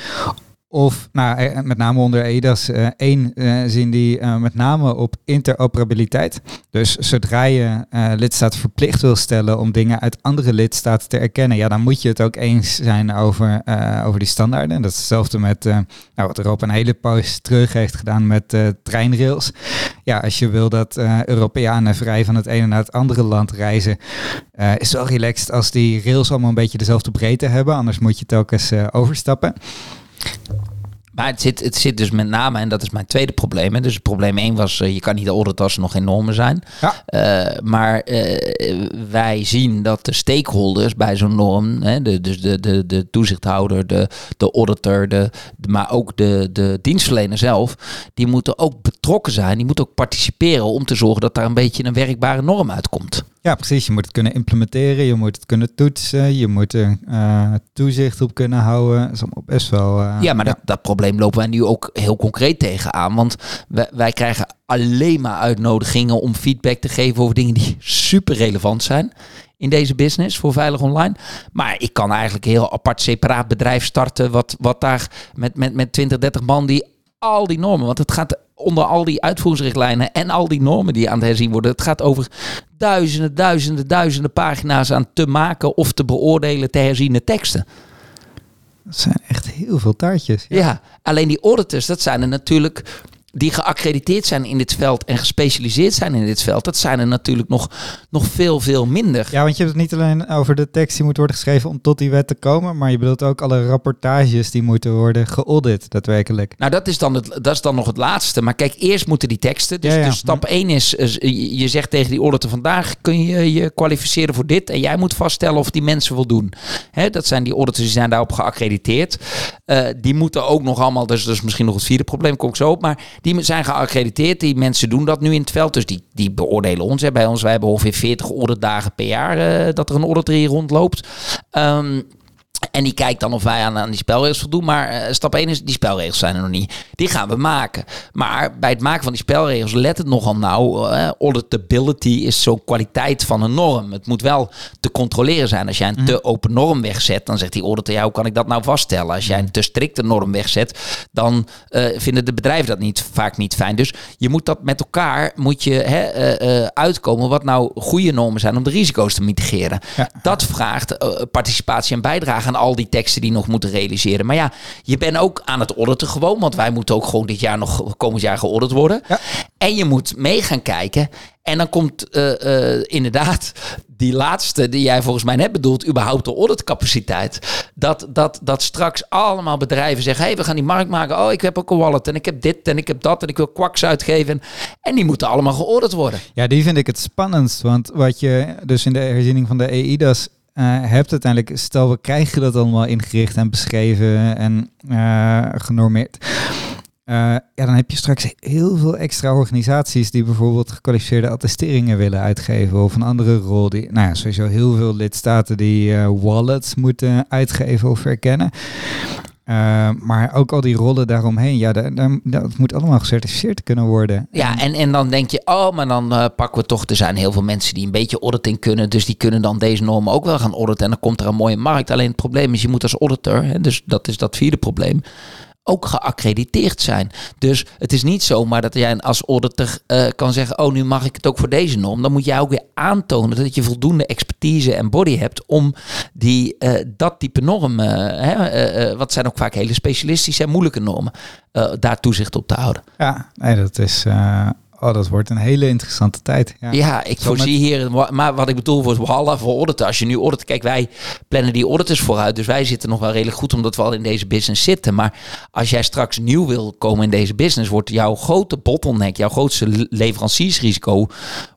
of nou, eh, met name onder EDAS uh, één uh, zien die met name op interoperabiliteit. Dus zodra je lidstaat verplicht wil stellen om dingen uit andere lidstaten te erkennen, ja, dan moet je het ook eens zijn over, over die standaarden. En dat is hetzelfde met nou, wat Europa een hele poos terug heeft gedaan met treinrails. Ja, als je wil dat Europeanen vrij van het ene naar het andere land reizen, is het wel relaxed als die rails allemaal een beetje dezelfde breedte hebben. Anders moet je telkens overstappen. Maar het zit, het zit dus met name, en dat is mijn tweede probleem. Hè. Dus probleem 1 was, uh, je kan niet auditen als er nog geen normen zijn. Ja. Uh, maar uh, wij zien dat de stakeholders bij zo'n norm, hè, de, dus de, de, de toezichthouder, de, de auditor, de, de, maar ook de, de dienstverlener zelf, die moeten ook betrokken zijn. Die moeten ook participeren om te zorgen dat daar een beetje een werkbare norm uitkomt. Ja, precies. Je moet het kunnen implementeren, je moet het kunnen toetsen, je moet er uh, toezicht op kunnen houden. Dat is allemaal best wel. Uh, ja, maar Dat, dat probleem lopen wij nu ook heel concreet tegenaan. Want wij, wij krijgen alleen maar uitnodigingen om feedback te geven over dingen die super relevant zijn in deze business voor Veilig Online. Maar ik kan eigenlijk een heel apart separaat bedrijf starten, wat, wat daar met, met, met 20, 30 man die al die normen, want het gaat onder al die uitvoeringsrichtlijnen en al die normen die aan het herzien worden. Het gaat over duizenden, duizenden, duizenden pagina's aan te maken of te beoordelen te herziene teksten. Dat zijn echt heel veel taartjes. Ja. ja, alleen die auditors, dat zijn er natuurlijk die geaccrediteerd zijn in dit veld en gespecialiseerd zijn in dit veld, dat zijn er natuurlijk nog, nog veel, veel minder. Ja, want je hebt het niet alleen over de tekst die moet worden geschreven om tot die wet te komen, maar je bedoelt ook alle rapportages die moeten worden geaudit, daadwerkelijk. Nou, dat is dan, het, dat is dan nog het laatste. Maar kijk, eerst moeten die teksten. Dus, ja, ja. dus stap 1 is, je zegt tegen die auditor vandaag kun je je kwalificeren voor dit en jij moet vaststellen of die mensen voldoen. Hè, dat zijn die auditors die zijn daarop geaccrediteerd. Uh, die moeten ook nog allemaal, dus dat is misschien nog het vierde probleem, kom ik zo op, maar die zijn geaccrediteerd. Die mensen doen dat nu in het veld. Dus die, die beoordelen ons. Hè. Bij ons, wij hebben ongeveer 40 auditdagen per jaar uh, dat er een hier rondloopt. Um, en die kijkt dan of wij aan, aan die spelregels voldoen. Maar uh, stap 1 is, die spelregels zijn er nog niet. Die gaan we maken. Maar bij het maken van die spelregels, let het nogal nauw. Uh, auditability is zo'n kwaliteit van een norm. Het moet wel te controleren zijn. Als jij een te open norm wegzet, dan zegt die auditor, ja, hoe kan ik dat nou vaststellen? Als jij een te strikte norm wegzet, dan uh, vinden de bedrijven dat niet, vaak niet fijn. Dus je moet dat met elkaar, moet je hè, uitkomen wat nou goede normen zijn om de risico's te mitigeren. Ja. Dat vraagt participatie en bijdrage aan al die teksten die nog moeten realiseren. Maar ja, je bent ook aan het auditen gewoon, want wij moeten ook gewoon dit jaar nog komend jaar geaudit worden. Ja. En je moet mee gaan kijken. En dan komt uh, uh, inderdaad die laatste die jij volgens mij net bedoelt, überhaupt de auditcapaciteit. Dat, dat, dat straks allemaal bedrijven zeggen, hey, we gaan die markt maken. Oh, ik heb ook een wallet en ik heb dit en ik heb dat en ik wil kwaks uitgeven. En die moeten allemaal geaudit worden. Ja, die vind ik het spannendst. Want wat je dus in de herziening van de EIDAS hebt uiteindelijk, stel we krijgen dat allemaal ingericht en beschreven en uh, genormeerd. Uh, ja, dan heb je straks heel veel extra organisaties die bijvoorbeeld gekwalificeerde attesteringen willen uitgeven of een andere rol. Die, nou ja, sowieso heel veel lidstaten die wallets moeten uitgeven of erkennen. Uh, maar ook al die rollen daaromheen, ja, daar, daar, dat moet allemaal gecertificeerd kunnen worden. Ja, en, en dan denk je, oh, maar dan uh, pakken we toch, er zijn heel veel mensen die een beetje auditing kunnen, dus die kunnen dan deze normen ook wel gaan auditen en dan komt er een mooie markt. Alleen het probleem is, je moet als auditor, hè, dus dat is dat vierde probleem, ook geaccrediteerd zijn. Dus het is niet zomaar dat jij als auditor uh, kan zeggen: Oh, nu mag ik het ook voor deze norm. Dan moet jij ook weer aantonen dat je voldoende expertise en body hebt om die, uh, dat type normen, uh, wat zijn ook vaak hele specialistische en moeilijke normen, daar toezicht op te houden. Ja, nee, dat is Oh, dat wordt een hele interessante tijd. Ja, ja ik Zo voorzie met... hier, maar wat ik bedoel voor Wallah voor auditen. Als je nu audit, kijk, wij plannen die auditors vooruit, dus wij zitten nog wel redelijk goed omdat we al in deze business zitten. Maar als jij straks nieuw wil komen in deze business, wordt jouw grote bottleneck, jouw grootste leveranciersrisico,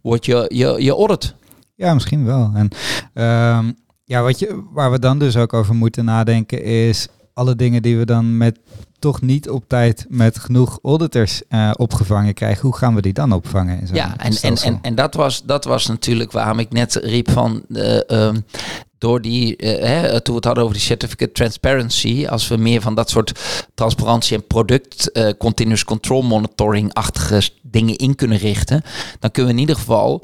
wordt je, je, je audit. Ja, misschien wel. En um, ja, wat je, waar we dan dus ook over moeten nadenken is alle dingen die we dan met toch niet op tijd met genoeg auditors uh, opgevangen krijgen. Hoe gaan we die dan opvangen? In ja, en, en, en, en dat, was, dat was natuurlijk waarom ik net riep van... Uh, um, door die, hè, toen we het hadden over die certificate transparency, als we meer van dat soort transparantie en product uh, continuous control monitoring-achtige dingen in kunnen richten, dan kunnen we in ieder geval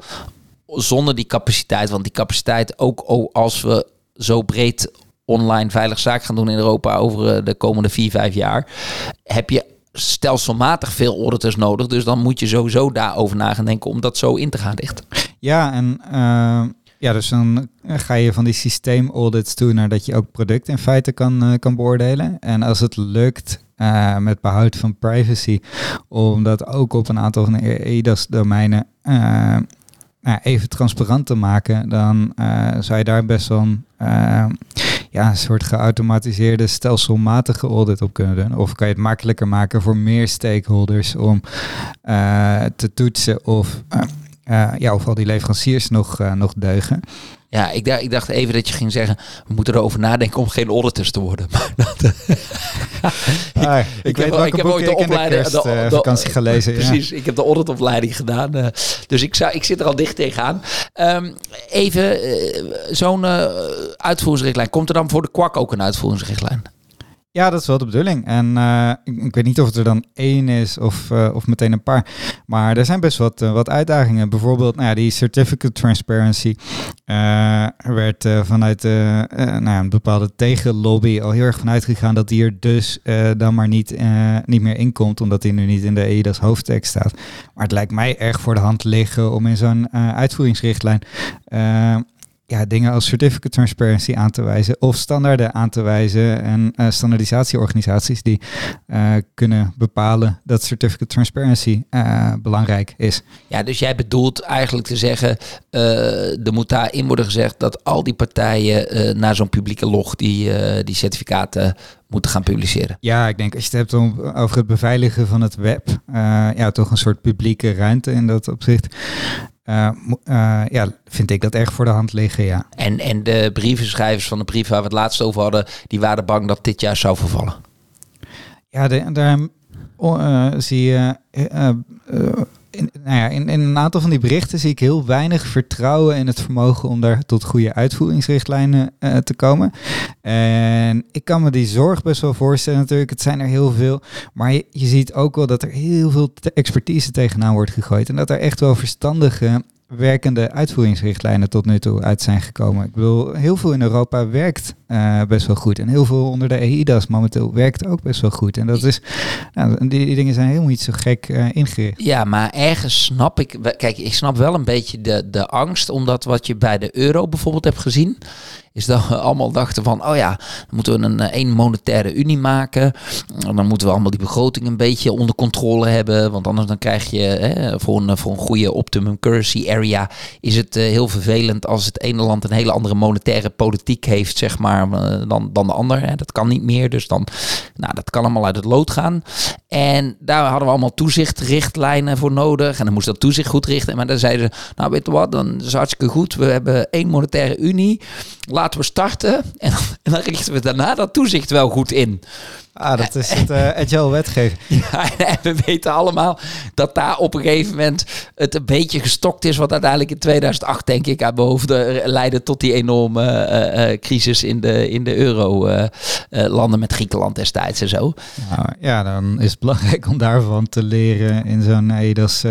zonder die capaciteit, want die capaciteit ook als we zo breed online veilig zaak gaan doen in Europa over eh, de komende vier, vijf jaar, heb je stelselmatig veel auditors nodig. Dus dan moet je sowieso daarover na gaan denken om dat zo in te gaan richten. Ja, en uh, ja, dus dan ga je van die systeemaudits toe naar dat je ook product in feite kan, uh, kan beoordelen. En als het lukt met behoud van privacy, om dat ook op een aantal van EIDAS-domeinen nou, even transparant te maken, dan zou je daar best wel een, ja, een soort geautomatiseerde stelselmatige audit op kunnen doen. Of kan je het makkelijker maken voor meer stakeholders om te toetsen of, ja, of al die leveranciers nog, nog deugen. Ja, ik dacht, ik dacht even dat je ging zeggen, we moeten erover nadenken om geen auditors te worden. Maar dat, ah, ik, ik, weet heb, ik heb ooit de opleiding de, de, de, vakantie gelezen. Precies, ik heb de auditopleiding gedaan. Uh, dus ik, zou, ik zit er al dicht tegenaan. Um, even, uh, zo'n uh, uitvoeringsrichtlijn. Komt er dan voor de kwak ook een uitvoeringsrichtlijn? Ja, dat is wel de bedoeling. En uh, ik, weet niet of het er dan één is of, uh, of meteen een paar. Maar er zijn best wat, uh, wat uitdagingen. Bijvoorbeeld nou die certificate transparency. er werd vanuit nou ja, een bepaalde tegenlobby al heel erg vanuit gegaan dat die er dus dan maar niet, niet meer in komt. Omdat die nu niet in de EIDAS hoofdtekst staat. Maar het lijkt mij erg voor de hand liggen om in zo'n uitvoeringsrichtlijn ja, dingen als certificate transparency aan te wijzen of standaarden aan te wijzen en uh, standaardisatieorganisaties die uh, kunnen bepalen dat certificate transparency uh, belangrijk is. Ja, dus jij bedoelt eigenlijk te zeggen, er moet daarin worden gezegd dat al die partijen naar zo'n publieke log die, die certificaten moeten gaan publiceren. Ja, ik denk als je het hebt om, over het beveiligen van het web, ja, toch een soort publieke ruimte in dat opzicht. Uh, uh, ja, vind ik dat erg voor de hand liggen, ja. En, en de brievenschrijvers van de brief waar we het laatst over hadden, die waren bang dat dit jaar zou vervallen. Ja, daar uh, zie je in, nou ja, in, in, een aantal van die berichten zie ik heel weinig vertrouwen in het vermogen om daar tot goede uitvoeringsrichtlijnen uh, te komen. En ik kan me die zorg best wel voorstellen natuurlijk. Het zijn er heel veel. Maar je, je ziet ook wel dat er heel veel expertise tegenaan wordt gegooid. En dat er echt wel verstandige werkende uitvoeringsrichtlijnen tot nu toe uit zijn gekomen. Ik bedoel, heel veel in Europa werkt uh, best wel goed. En heel veel onder de EIDAS momenteel werkt ook best wel goed. En dat is, nou, die, die dingen zijn helemaal niet zo gek uh, ingericht. Ja, maar ergens snap ik, kijk, ik snap wel een beetje de, de angst, omdat wat je bij de euro bijvoorbeeld hebt gezien, is dat we allemaal dachten van, oh ja, dan moeten we een één monetaire unie maken. En dan moeten we allemaal die begroting een beetje onder controle hebben. Want anders dan krijg je hè, voor, een, voor een goede optimum currency area is het uh, heel vervelend als het ene land een hele andere monetaire politiek heeft, zeg maar, uh, dan, dan de ander. Hè. Dat kan niet meer. Dus dan, nou, dat kan allemaal uit het lood gaan. En daar hadden we allemaal toezichtrichtlijnen voor nodig. En dan moest dat toezicht goed richten. Maar dan zeiden ze, nou weet je wat, dan is hartstikke goed. We hebben één monetaire unie laten we starten en, en dan richten we daarna dat toezicht wel goed in. Ah, dat is het uh, agile wetgeving. Ja, en we weten allemaal dat daar op een gegeven moment het een beetje gestokt is. Wat uiteindelijk in 2008, denk ik, aan boven leidde tot die enorme uh, uh, crisis in de, in de euro-landen met Griekenland destijds en zo. Nou, ja, dan is het belangrijk om daarvan te leren in zo'n EDAS,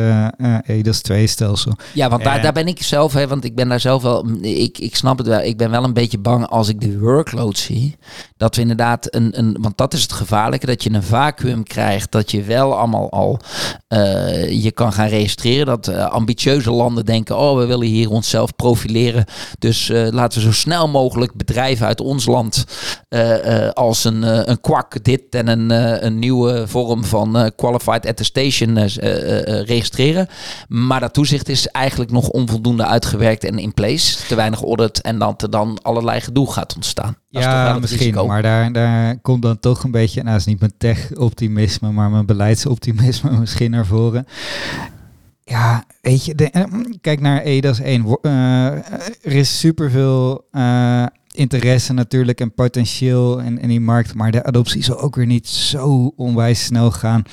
EDAS 2-stelsel. Ja, want daar, daar ben ik zelf, hè, want ik ben daar zelf wel, ik, ik snap het wel, ik ben wel een beetje bang als ik de workload zie. Dat we inderdaad een, een want dat is het gevaarlijke, dat je een vacuüm krijgt, dat je wel allemaal al uh, je kan gaan registreren. Dat uh, ambitieuze landen denken, oh we willen hier onszelf profileren. Dus uh, laten we zo snel mogelijk bedrijven uit ons land als een, een kwak dit en een, een nieuwe vorm van qualified attestation registreren. Maar dat toezicht is eigenlijk nog onvoldoende uitgewerkt en in place. Te weinig audit en dat er dan allerlei gedoe gaat ontstaan. Ja, misschien, maar daar, daar komt dan toch een beetje, nou is niet mijn tech-optimisme, maar mijn beleidsoptimisme misschien naar voren. Ja, weet je, de, eh, kijk naar EDAS 1. Uh, er is superveel uh, interesse natuurlijk en potentieel in, in die markt. Maar de adoptie zal ook weer niet zo onwijs snel gaan.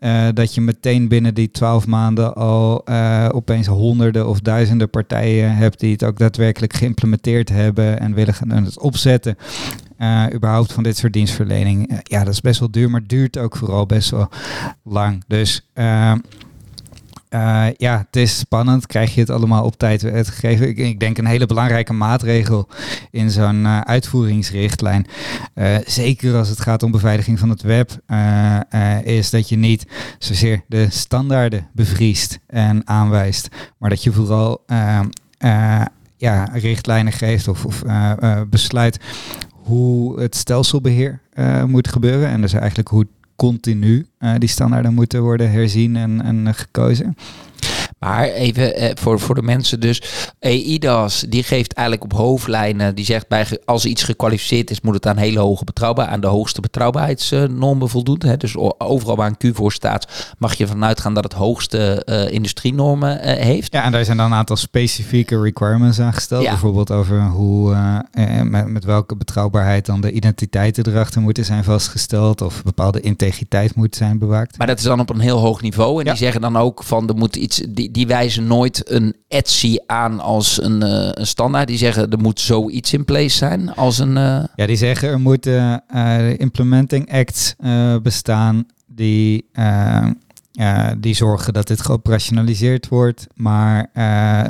Uh, dat je meteen binnen die twaalf maanden al uh, opeens honderden of duizenden partijen hebt die het ook daadwerkelijk geïmplementeerd hebben en willen gaan het opzetten. Uh, überhaupt van dit soort dienstverlening. ja, dat is best wel duur, maar duurt ook vooral best wel lang. Dus uh, ja, het is spannend. Krijg je het allemaal op tijd uitgegeven? Ik, ik denk een hele belangrijke maatregel in zo'n uh, uitvoeringsrichtlijn. Uh, zeker als het gaat om beveiliging van het web, is dat je niet zozeer de standaarden bevriest en aanwijst, maar dat je vooral ja, richtlijnen geeft of, of besluit hoe het stelselbeheer moet gebeuren. En dus eigenlijk hoe continu uh, die standaarden moeten worden herzien en, en gekozen. Maar even eh, voor, voor de mensen dus. EIDAS, die geeft eigenlijk op hoofdlijnen, die zegt bij als iets gekwalificeerd is, moet het aan hele hoge betrouwbaar, aan de hoogste betrouwbaarheidsnormen voldoen. Hè. Dus overal waar een Q voor staat, mag je vanuit gaan dat het hoogste eh, industrienormen eh, heeft. Ja, en daar zijn dan een aantal specifieke requirements aangesteld. Ja. Bijvoorbeeld over hoe, eh, eh, met, met welke betrouwbaarheid dan de identiteiten erachter moeten zijn vastgesteld. Of bepaalde integriteit moet zijn bewaakt. Maar dat is dan op een heel hoog niveau. En Ja. die zeggen dan ook van er moet iets. Die, die wijzen nooit een Etsy aan als een, eh, een standaard. Die zeggen er moet zoiets in place zijn als een. eh, Ja, die zeggen er moeten eh, implementing acts bestaan die, eh, die zorgen dat dit geoperationaliseerd wordt. Maar eh,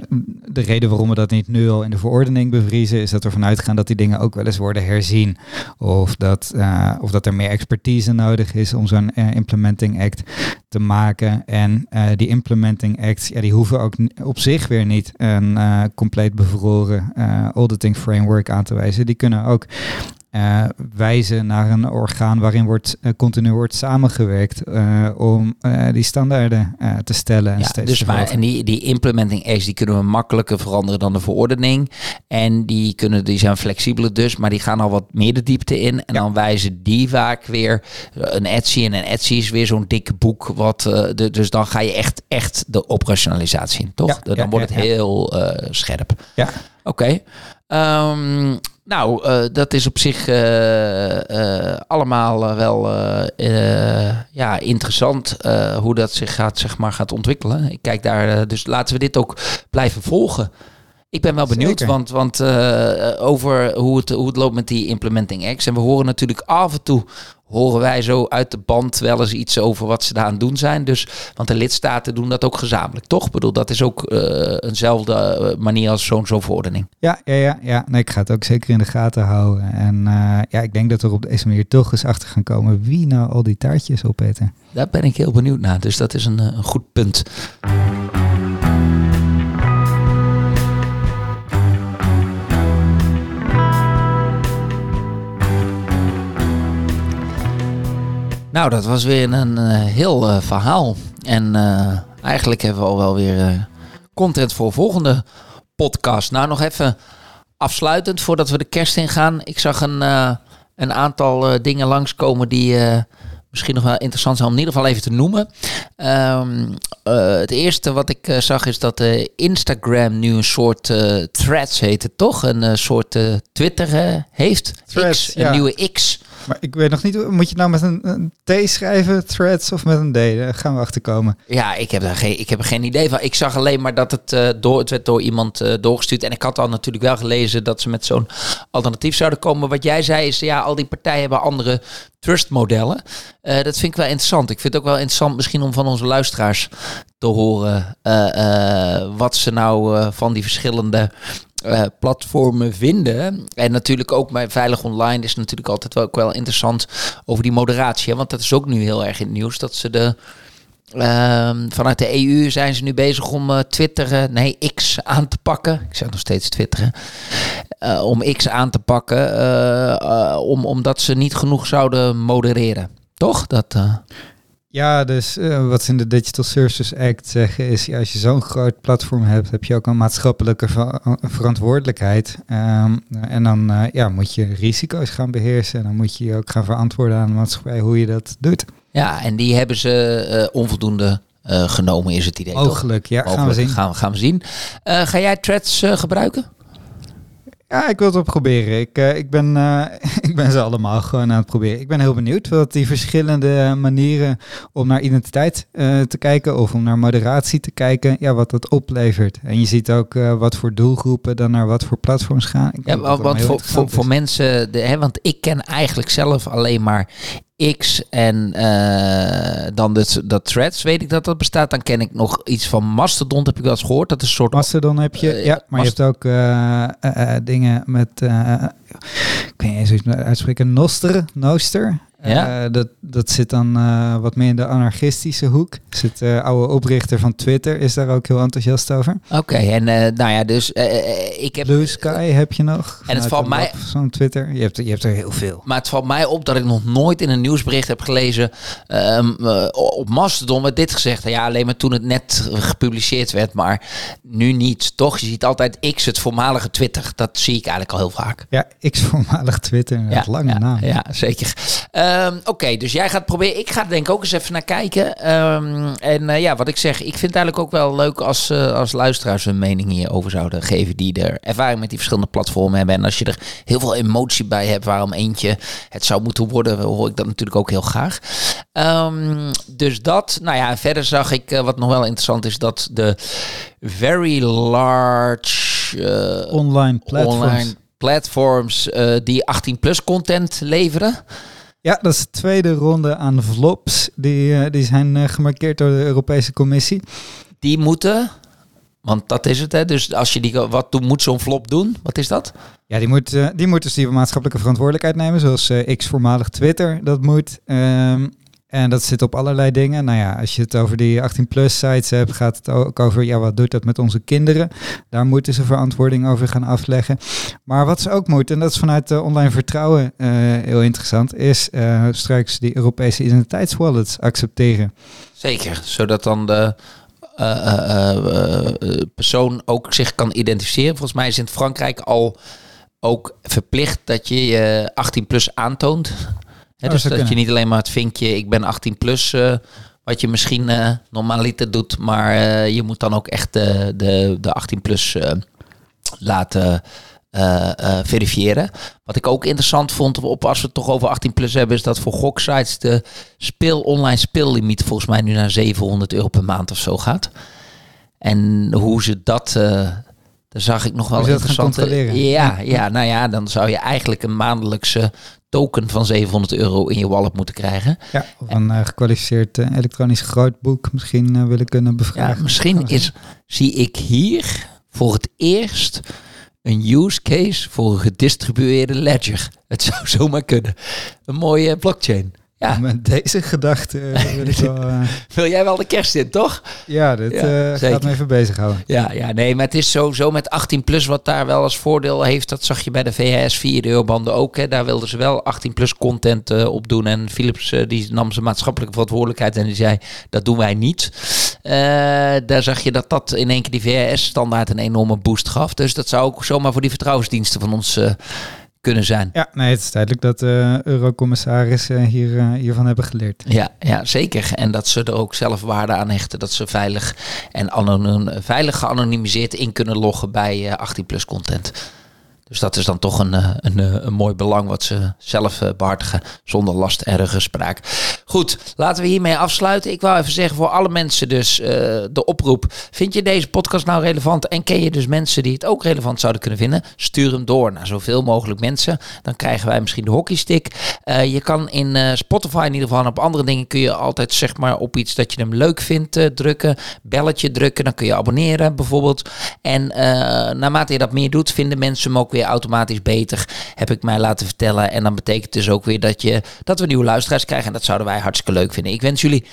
de reden waarom we dat niet nu al in de verordening bevriezen, is dat we vanuit gaan dat die dingen ook wel eens worden herzien. Of dat, eh, of dat er meer expertise nodig is om zo'n implementing act te maken. En die implementing acts, ja, die hoeven ook op zich weer niet een compleet bevroren auditing framework aan te wijzen. Die kunnen ook eh, wijzen naar een orgaan waarin wordt, eh, continu wordt samengewerkt eh, om die standaarden te stellen. En ja, steeds dus te maar, en die, die implementing acts die kunnen we makkelijker veranderen dan de verordening. En die, kunnen, die zijn flexibeler dus, maar die gaan al wat meer de diepte in. En Ja. dan wijzen die vaak weer een Etsy. En een Etsy is weer zo'n dikke boek. Wat, de, dus dan ga je echt, echt de operationalisatie in, toch? Ja, dan wordt het heel scherp. Ja. Oké. Ehm, nou, eh, dat is op zich eh, eh, allemaal wel ja, interessant hoe dat zich gaat, zeg maar, gaat ontwikkelen. Ik kijk daar, dus laten we dit ook blijven volgen. Ik ben wel benieuwd, Zeker. want, want eh, over hoe het, hoe het loopt met die implementing X. En we horen natuurlijk af en toe, horen wij zo uit de band wel eens iets over wat ze daar aan doen zijn. Dus, want de lidstaten doen dat ook gezamenlijk, toch? Ik bedoel, dat is ook eh, eenzelfde eh, manier als zo'n zo'n verordening. Ja, ja, ja, ja. Nee, ik ga het ook zeker in de gaten houden. En ja, ik denk dat we er op deze manier toch eens achter gaan komen wie nou al die taartjes opeten. Daar ben ik heel benieuwd naar. Dus dat is een, een goed punt. Nou, dat was weer een eh, heel eh, verhaal. En eh, eigenlijk hebben we al wel weer content voor volgende podcast. Nou, nog even afsluitend voordat we de kerst ingaan. Ik zag een, een aantal dingen langskomen die misschien nog wel interessant zijn om in ieder geval even te noemen. Ehm, eh, het eerste wat ik zag is dat eh, Instagram nu een soort threads heet het toch? Een soort Twitter heeft. Threads, X, een nieuwe X. Maar ik weet nog niet, moet je nou met een, een T schrijven, threads, of met een D? Daar gaan we achterkomen. Ja, ik heb, daar geen, ik heb er geen idee van. Ik zag alleen maar dat het, eh, door, het werd door iemand eh, doorgestuurd. En ik had al natuurlijk wel gelezen dat ze met zo'n alternatief zouden komen. Wat jij zei is, ja, al die partijen hebben andere trustmodellen. Eh, dat vind ik wel interessant. Ik vind het ook wel interessant misschien om van onze luisteraars te horen wat ze nou van die verschillende eh, platformen vinden. En natuurlijk ook bij Veilig Online is natuurlijk altijd wel, ook wel interessant over die moderatie. Hè? Want dat is ook nu heel erg in het nieuws dat ze de Ehm, vanuit de EU zijn ze nu bezig om Twitter, eh, nee, X aan te pakken. Ik zeg nog steeds twitteren. Eh, om X aan te pakken, om, omdat ze niet genoeg zouden modereren. Toch? Dat, Ja, dus eh, wat ze in de Digital Services Act zeggen is, ja, als je zo'n groot platform hebt, heb je ook een maatschappelijke ver- verantwoordelijkheid. Ehm, en dan eh, ja, moet je risico's gaan beheersen en dan moet je je ook gaan verantwoorden aan de maatschappij hoe je dat doet. ja, en die hebben ze eh, onvoldoende genomen, is het idee. toch? Mogelijk, ja, gaan we zien. Gaan, gaan we zien. Ga jij threads gebruiken? Ja, ik wil het op proberen. Ik, eh, ik, ben, eh, ik ben ze allemaal gewoon aan het proberen. Ik ben heel benieuwd wat die verschillende manieren om naar identiteit eh, te kijken of om naar moderatie te kijken, ja, wat dat oplevert. En je ziet ook wat voor doelgroepen dan naar wat voor platforms gaan. Ik Ja, heel voor, voor, voor mensen, de, hè, want ik ken eigenlijk zelf alleen maar X en eh, dan dat, dat Threads, weet ik dat dat bestaat. Dan ken ik nog iets van Mastodon, heb ik wel eens gehoord. Dat is een soort... Mastodon heb je, Eh, ja, maar Mast- je hebt ook eh, dingen met, eh, ik weet niet eens hoe het uitspreken, Noster, Noster. Ja? Eh, dat, dat zit dan eh, wat meer in de anarchistische hoek. Zit de oude oprichter van Twitter is daar ook heel enthousiast over. Oké, en eh, nou ja, dus eh, eh, ik heb... Blue Sky heb je nog. En het valt mij- Zo'n Twitter. Je hebt, je hebt er heel veel. Maar het valt mij op dat ik nog nooit in een nieuwsbericht heb gelezen. ehm, eh, op Mastodon werd dit gezegd. Ja, alleen maar toen het net gepubliceerd werd, maar nu niet. Toch? Je ziet altijd X, het voormalige Twitter. Dat zie ik eigenlijk al heel vaak. Ja, X-voormalig Twitter. Ja, lange ja, naam. Ja, zeker. Ehm, Oké, dus jij gaat proberen. Ik ga er denk ik ook eens even naar kijken. Ehm, en eh, ja, wat ik zeg, ik vind het eigenlijk ook wel leuk als, eh, als luisteraars hun mening hierover zouden geven. Die er ervaring met die verschillende platformen hebben. En als je er heel veel emotie bij hebt waarom eentje het zou moeten worden, hoor ik dat natuurlijk ook heel graag. Ehm, dus dat, nou ja, verder zag ik eh, wat nog wel interessant is dat de very large Online platforms. online platforms die 18 plus content leveren. Ja, dat is de tweede ronde aan vlops. Die, eh, die zijn eh, gemarkeerd door de Europese Commissie. Die moeten, want dat is het hè. Dus als je die, wat doen, moet zo'n flop doen? Wat is dat? Ja, die moet, eh, die moet dus die maatschappelijke verantwoordelijkheid nemen, zoals X voormalig Twitter dat moet. Ehm, en dat zit op allerlei dingen. Nou ja, als je het over die 18-plus sites hebt, gaat het ook over, ja, wat doet dat met onze kinderen? Daar moeten ze verantwoording over gaan afleggen. Maar wat ze ook moeten, en dat is vanuit de online vertrouwen eh, heel interessant, is eh, straks die Europese identiteitswallets accepteren. Zeker, zodat dan de eh, persoon ook zich kan identificeren. Volgens mij is in Frankrijk al ook verplicht dat je je 18 plus aantoont. Oh, dus dat je niet alleen maar het vinkje ik ben 18 plus, eh, wat je misschien eh normaliter doet, maar eh, je moet dan ook echt de, de, de 18 plus laten verifiëren. Wat ik ook interessant vond, op, als we het toch over 18 plus hebben, is dat voor goksites de speel online speellimiet volgens mij nu naar 700 euro per maand of zo gaat. En hoe ze dat, daar zag ik nog wel Hoe ze dat gaan interessant. controleren. Ja, ja, nou ja, dan zou je eigenlijk een maandelijkse token van 700 euro in je wallet moeten krijgen. Ja, of een eh, gekwalificeerd eh, elektronisch grootboek misschien eh, willen kunnen Ja, bevragen. misschien is, zie ik hier voor het eerst een use case voor een gedistribueerde ledger. Het zou zomaar kunnen. Een mooie blockchain. Ja, Met deze gedachte eh, wil ik wel... eh, wil jij wel de kerst in, toch? ja, dit Ja, zeker. gaat me even bezighouden. Ja, ja, nee, maar het is sowieso met 18 plus wat daar wel als voordeel heeft. Dat zag je bij de VHS 4 eurobanden ook. Hè. Daar wilden ze wel 18 plus content eh, op doen. En Philips die nam zijn maatschappelijke verantwoordelijkheid en die zei dat doen wij niet. Daar zag je dat dat in één keer die VHS standaard een enorme boost gaf. Dus dat zou ook zomaar voor die vertrouwensdiensten van ons kunnen zijn. Ja, nee, het is duidelijk dat de eurocommissarissen hier, eh, hiervan hebben geleerd. Ja, ja, zeker. En dat ze er ook zelf waarde aan hechten dat ze veilig en anoniem, veilig geanonimiseerd in kunnen loggen bij eh, 18 plus content. Dus dat is dan toch een, eh, een, eh, een mooi belang wat ze zelf eh, behartigen zonder last en ruggespraak. Goed, laten we hiermee afsluiten. Ik wou even zeggen voor alle mensen dus de oproep. Vind je deze podcast nou relevant en ken je dus mensen die het ook relevant zouden kunnen vinden? Stuur hem door naar zoveel mogelijk mensen. Dan krijgen wij misschien de hockeystick. Eh, je kan in Spotify in ieder geval op andere dingen kun je altijd zeg maar op iets dat je hem leuk vindt drukken. Belletje drukken, dan kun je abonneren bijvoorbeeld. En naarmate je dat meer doet, vinden mensen hem ook weer automatisch beter. Heb ik mij laten vertellen. En dan betekent dus ook weer dat, je, dat we nieuwe luisteraars krijgen. En dat zouden wij hartstikke leuk vinden. Ik wens jullie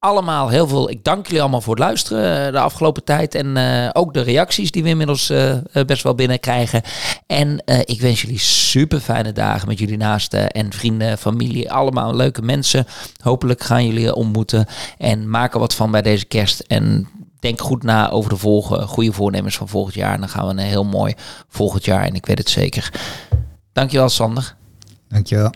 allemaal heel veel. Ik dank jullie allemaal voor het luisteren eh, de afgelopen tijd. En eh, ook de reacties die we inmiddels eh, best wel binnenkrijgen. En ik wens jullie super fijne dagen met jullie naasten en vrienden, familie. Allemaal leuke mensen. Hopelijk gaan jullie ontmoeten. En maak er wat van bij deze kerst. En denk goed na over de volgende goede voornemens van volgend jaar. En dan gaan we een heel mooi volgend jaar. En ik weet het zeker. Dankjewel, Sander. Dankjewel.